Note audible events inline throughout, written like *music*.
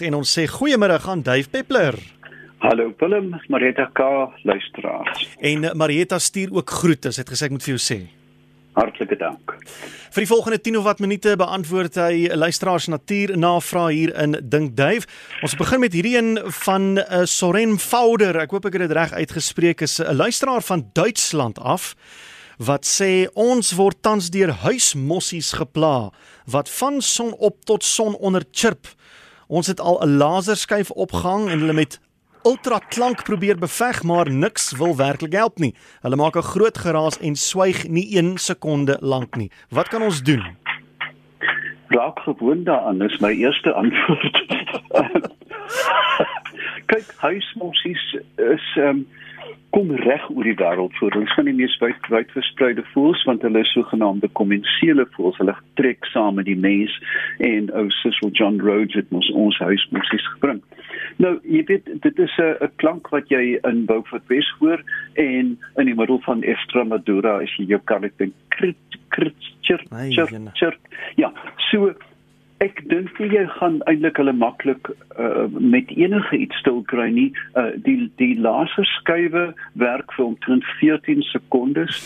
En ons sê goeiemôre aan Dave Peppler. Hallo Willem, Marieta K, luisteraars. En eh, Marieta stuur ook groete. Sy het gesê ek moet vir jou sê. Hartlike dank. Vir die volgende 10 of wat minute beantwoord hy luisteraars natuur navraag hier in Dink Dave. Ons begin met hierdie een van 'n uh, Soren Fouder. Ek hoop ek het dit reg uitgespreek. Is 'n luisteraar van Duitsland af wat sê ons word tans deur huismossies gepla wat van son op tot son onder chirp. Ons het al 'n laserskyf opgehang en hulle met ultra klank probeer beveg, maar niks wil werklik help nie. Hulle maak 'n groot geraas en swyg nie 1 sekonde lank nie. Wat kan ons doen? Raak gewoond daaraan, is my eerste antwoord. *laughs* Kyk, huismossies is ehm um, kom reg oor die wêreld voor. Ons van die mees wyd wyd verspreide voëls want hulle is sogenaamde kommensiele voëls. Hulle trek saam met die mens en ou Cecil John Rhodes het ons ons huismossies gebring. Nou, jy weet dit is 'n klank wat jy in Beaufort Wes hoor en in die middel van Extremadura as jy jou kan dink krit krit chir chir chir. Ja, so Ek dink jy gaan eintlik hulle maklik uh, met enige iets stil kry nie. Uh, die die laser skuwe werk vir omtrent 14 sekondes,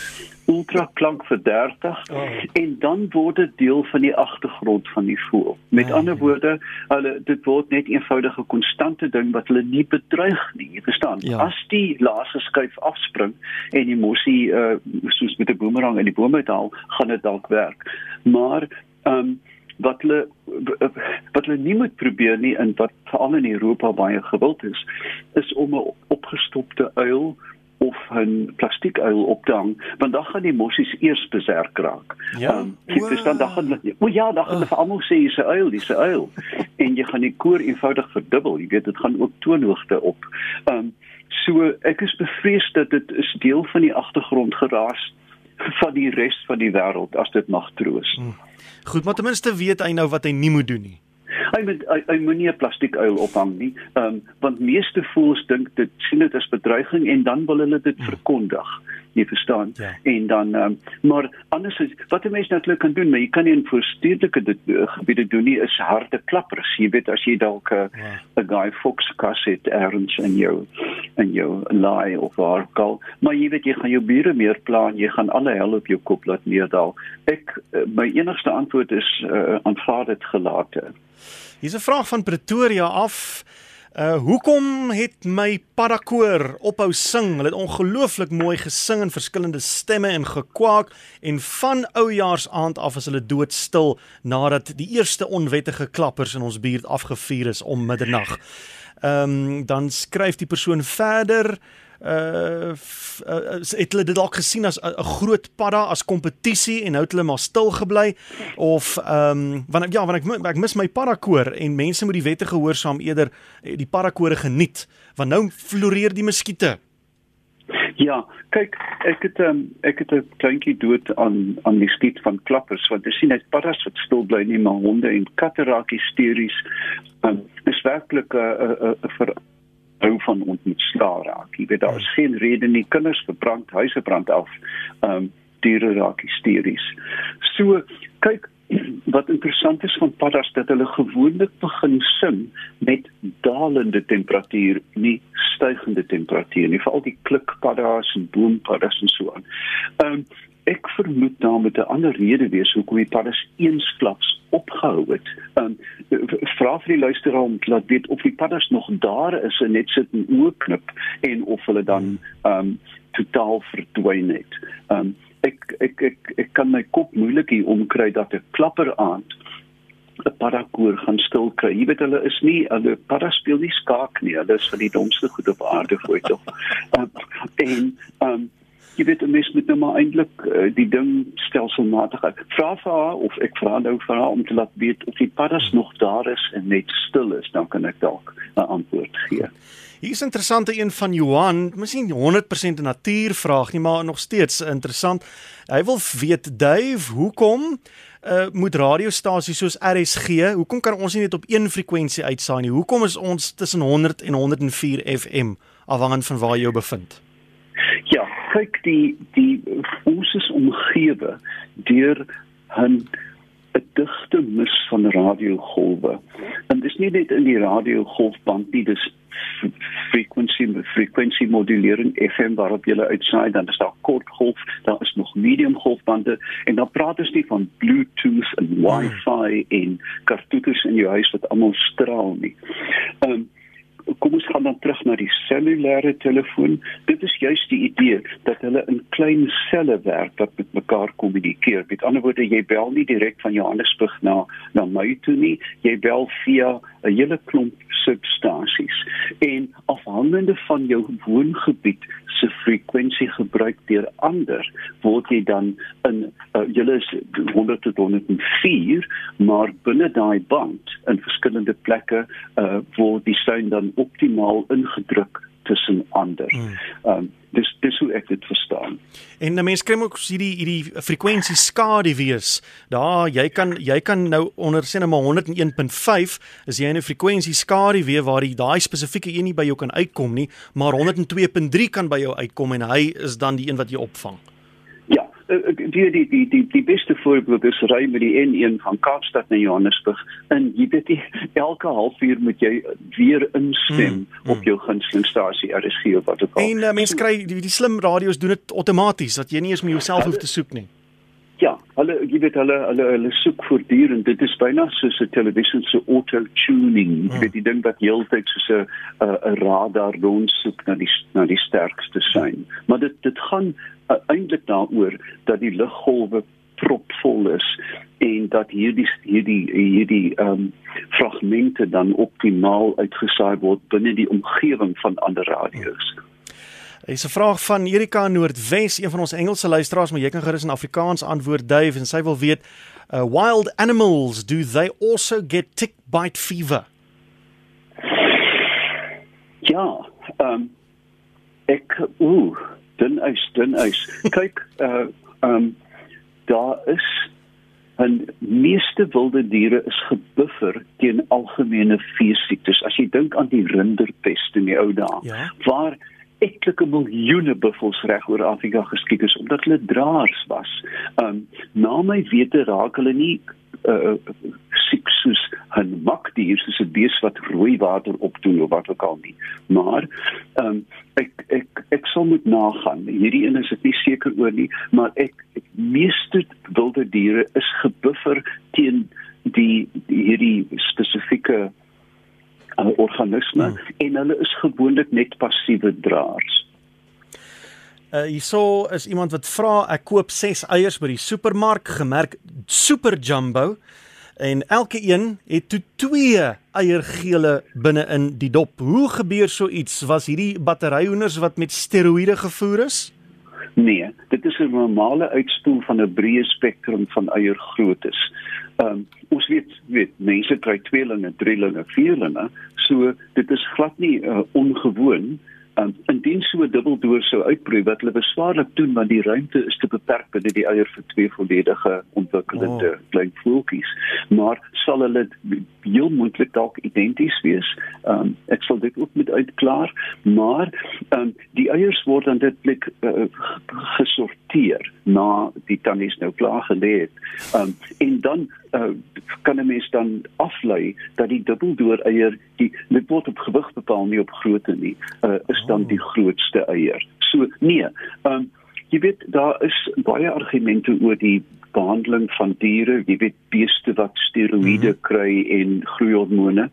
ultra klank vir 30 oh. en dan word dit deel van die agtergrond van die voël. Met oh, ander woorde, hulle dit word net eenvoudige konstante ding wat hulle nie bedreig nie. Jy verstaan? Ja. As die laser skuif afspring en die mossie uh, soos met 'n boomerang in die boom uithaal, gaan dit dalk werk. Maar ehm um, wat hulle wat hulle nie moet probeer nie en wat veral in Europa baie gewild is is om 'n opgestopte uil of 'n plastiekuil op te hang want dan gaan die mossies eers beserk raak. Ja. Um, jy verstaan dan gaan o ja, dan gaan hulle vir almal sê dis 'n uil, dis 'n uil. *laughs* en jy gaan die koor eenvoudig verdubbel. Jy weet dit gaan ook toonhoogte op. Ehm um, so ek is bevrees dat dit is deel van die agtergrond geraas van die res van die wêreld as dit mag troos. Hmm. Goed, maar ten minste weet hy nou wat hy nie moet doen nie. Hy moet hy, hy moenie 'n plastiekuil ophang nie. Um, want meeste voëls dink dit sien dit as bedreiging en dan wil hulle dit hmm. verkondig. Jy verstaan. Ja. en dan um, maar anders is wat 'n mens natuurlik kan doen maar jy kan nie in voorstedelike uh, gebiede doen nie is harde klappers. Jy weet as jy dalk 'n uh, ja. 'n guy fox kaset erns in jou in jou laai of waar gal maar jy weet jy gaan jou bure meer plan jy gaan alle hel op jou kop laat neerdal. Ek uh, my enigste antwoord is uh, aanvaar dit gelate Hier's 'n vraag van Pretoria af Uh hoekom het my paddakoor ophou sing? Hulle het ongelooflik mooi gesing in verskillende stemme en gekwaak en van oujaarsaand af is hulle doodstil nadat die eerste onwettige klappers in ons buurt afgevuur is om middernag. Ehm um, dan skryf die persoon verder uh, uh het hulle dit dalk gesien as 'n groot padda as kompetisie en nou het hulle maar stil gebly of ehm um, want ja want ek ek mis my padda koor en mense moet die wette gehoorsaam eerder eh, die padda kore geniet want nou floreer die muskiete Ja, kyk, ek het um, ek het 'n kleintjie dood aan aan die skiet van klappers want jy sien net paddas wat stil bly nie maar honde en katte raak hysteries. Um, is werklik 'n uh, 'n uh, hou van ontslaa raak. Jy weet daar is geen rede nie kinders verbrand huise brand af. Ehm um, diere raak hysteries. So kyk *clears throat* wat interessant is van paddas dat hulle gewoonlik begin sing met dalende temperatuur, nie stygende temperatuur nie, veral die klikpaddas en boompaddas en so aan. Ehm um, ek vermoed daar moet 'n ander rede wees hoekom die paddas eensklaps opgehou het. Ehm um, vra vir die luisteraar om laat weet of die paddas nog daar is en net sit en oorknip en of hulle dan ehm um, totaal verdwyn het. Ehm um, ek, ek ek ek kan my kop moeilik hier omkry dat 'n klapper aand 'n paddakoor gaan stil kry. Jy weet hulle is nie hulle paddas speel nie skaak nie. Hulle is van die domste goed op aarde voor tog. Um, en ehm um, jy weet mens moet nou maar eintlik uh, die ding stelselmatig vra vir haar of ek vra nou vir haar om te laat weet of die paddas nog daar is en net stil is dan kan ek dalk 'n antwoord gee. Hier is 'n interessante een van Johan, miskien 100% 'n natuurvraag nie, maar nog steeds interessant. Hy wil weet Dave, hoekom uh, moet radiostasies soos RSG, hoekom kan ons nie net op een frekwensie uitsaai nie? Hoekom is ons tussen 100 en 104 FM afhangend van waar jy jou bevind? Kyk die die ons is omgewe deur 'n 'n digte mis van radiogolwe. En dis nie net in die radiogolfband nie, dis frequency frequency modulering FM waarop jy uitsaai dan is daar kortgolf daar is nog medium golfbande en dan praat ons nie van bluetooth en wifi en kartoeters in jou huis wat almal straal nie. Ehm um, kom ons gaan dan terug na die cellulêre telefoon. Dit is juist die idee dat hulle in klein selle werk wat met mekaar kommunikeer. Met ander woorde, jy bel nie direk van Johannesburg na na my toe nie, jy bel via 'n hele klomp substasies. En afhangende van jou woongebied frekwensie gebruik deur ander, word jy dan in uh, julle is 100 tot 104, maar binne daai band in verskillende plekke uh, word die sein dan optimaal ingedruk tussen ander. Hmm. Ehm um, dis dis hoe ek dit verstaan. En 'n mens kry ook hierdie hierdie frekwensie skade wees. Daar jy kan jy kan nou onder sê net maar 101.5 is jy in 'n frekwensie skade weer waar die daai spesifieke een nie by jou kan uitkom nie, maar 102.3 kan by jou uitkom en hy is dan die een wat jy opvang. Die die die die die beste voorbeeld is ry met die N1 van Kaapstad na Johannesburg en jy weet jy, elke halfuur moet jy weer instem mm, mm. op jou gunstelingstasie RSG of wat ook al. En uh, mense kry die, die slim radio's doen dit outomaties dat jy nie eens meer jouself hoef te soek nie. Ja, hulle jy weet hulle hulle hulle soek voortdurend. Dit is byna soos 'n televisie se auto tuning. Jy weet die ding wat heeltyd soos 'n 'n radar rond soek na die na die sterkste sein. Maar dit dit gaan uh, eintlik daaroor dat die liggolwe propvol is en dat hierdie hierdie hierdie ehm um, fragmente dan optimaal uitgesaai word binne die omgewing van ander radio's. Hier is 'n vraag van Erika Noordwes, een van ons Engelse luisteraars, maar jy kan gerus in Afrikaans antwoord Dave en sy wil weet, uh, wild animals do they also get tick bite fever? Ja, ehm um, ek ooh dun ys, dun ys. *laughs* Kyk, uh um daar is 'n meeste wilde diere is gebuffer teen algemene veesiektes. As jy dink aan die rinderpest in die ou dae, ja? waar etlike miljoene buffels reg oor Afrika geskiet is omdat hulle draers was. Um na my wete raak hulle nie uh siek soos 'n makdier soos 'n bees wat rooi water opdoen of wat ook al nie. Maar um, ek ek ek sal moet nagaan. Hierdie een is ek nie seker oor nie, maar ek, ek meeste wilde diere is gebuffer teen die, die hierdie spesifieke uh, organisme hmm. en hulle is gewoonlik net passiewe draers. Uh hierso is iemand wat vra ek koop 6 eiers by die supermark gemerk super jumbo en elke een het toe twee eiergele binne in die dop. Hoe gebeur so iets? Was hierdie batteryhoenders wat met steroïde gevoer is? Nee, dit is 'n normale uitspoel van 'n breë spektrum van eiergroottes. Ehm um, ons weet weet mense kry tweelinge, drielinge, vierlinge, so dit is glad nie uh, ongewoon Um, indien so 'n dubbeldoor sou uitbreek wat hulle beswaarlik doen want die ruimte is te beperk binne die eier vir twee volledige ontwikkelende oh. klein voeltjies maar sal hulle heel moontlik dalk identies wees. Um, ek sal dit ook met uitklaar maar um, die eiers word dan dit uh, gesorteer na die tannies nou klaar gelê het. Um, en dan uh, kan 'n mens dan aflei dat die dubbeldoor eier die dit word op gewig bepaal nie op grootte nie uh, is dan die grootste eier. So nee, ehm um, jy weet daar is baie argumente oor die behandeling van diere, jy weet beeste wat steroïde mm -hmm. kry en groeihormone.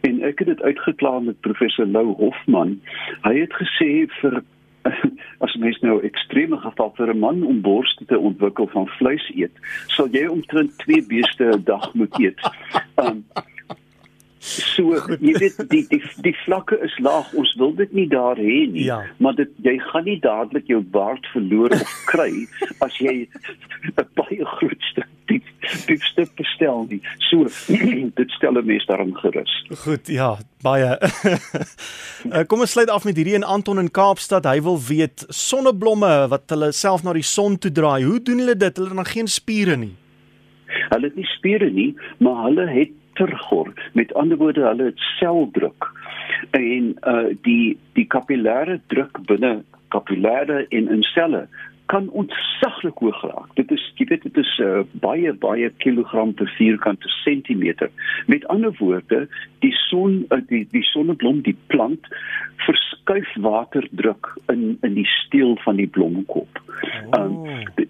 En ek het dit uitgeklaar met professor Lou Hofman. Hy het gesê vir *laughs* as mens nou ekstreme geval vir 'n man om borste te ontwikkel van vleis eet, sal jy omtrent twee beeste 'n dag moet eet. *laughs* Um, So jy weet die die die vlakke is laag. Ons wil dit nie daar hê nie. Ja. Maar dit jy gaan nie dadelik jou baard verloor of kry as jy *laughs* 'n baie groot stuk diep diep stuk bestel nie. So *clears throat* dit stel 'n mens daarom gerus. Goed, ja, baie. *laughs* uh, kom ons sluit af met hierdie en Anton in Kaapstad. Hy wil weet sonneblomme wat hulle self na die son toe draai. Hoe doen hulle dit? Hulle het nog geen spiere nie. Hulle het nie spiere nie, maar hulle het tergor. Met ander woorde, hulle het seldruk. En uh die die kapillêre druk binne kapillêre en in selle kan ontsaglik hoog raak. Dit is jy weet dit is uh, baie baie kilogram per vierkante sentimeter. Met ander woorde, die son uh, die die sonneblom, die plant verskuif waterdruk in in die steel van die blomkop. Oh. Um,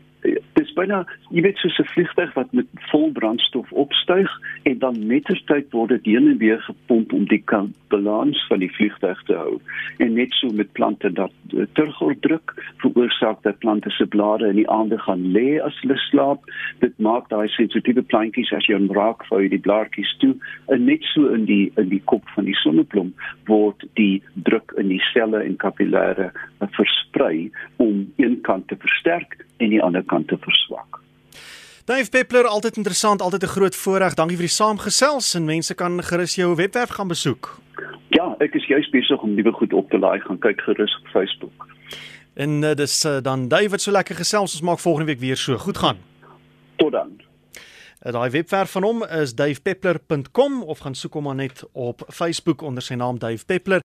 byna jy weet soos 'n vliegtuig wat met vol brandstof opstyg en dan mettertyd word dit heen en weer gepomp om die balans van die vliegtuig te hou en net so met plante dat terugdruk veroorsaak dat plante se blare in die aande gaan lê as hulle slaap dit maak daai sensitiewe plantjies as jy hom raak vou jy die blaartjies toe en net so in die in die kop van die sonneblom word die druk in die selle en kapillêre versprei om een kant te versterk en die ander kant te verswak. Dave Peppler, altyd interessant, altyd 'n groot voorreg. Dankie vir die saamgesels en mense kan gerus jou webwerf gaan besoek. Ja, ek is juist besig om nuwe goed op te laai, gaan kyk gerus op Facebook. En uh, dis uh, dan David so lekker gesels, ons maak volgende week weer so. Goed gaan. Tot dan. Uh, Daai webwerf van hom is davepeppler.com of gaan soek hom maar net op Facebook onder sy naam Dave Peppler.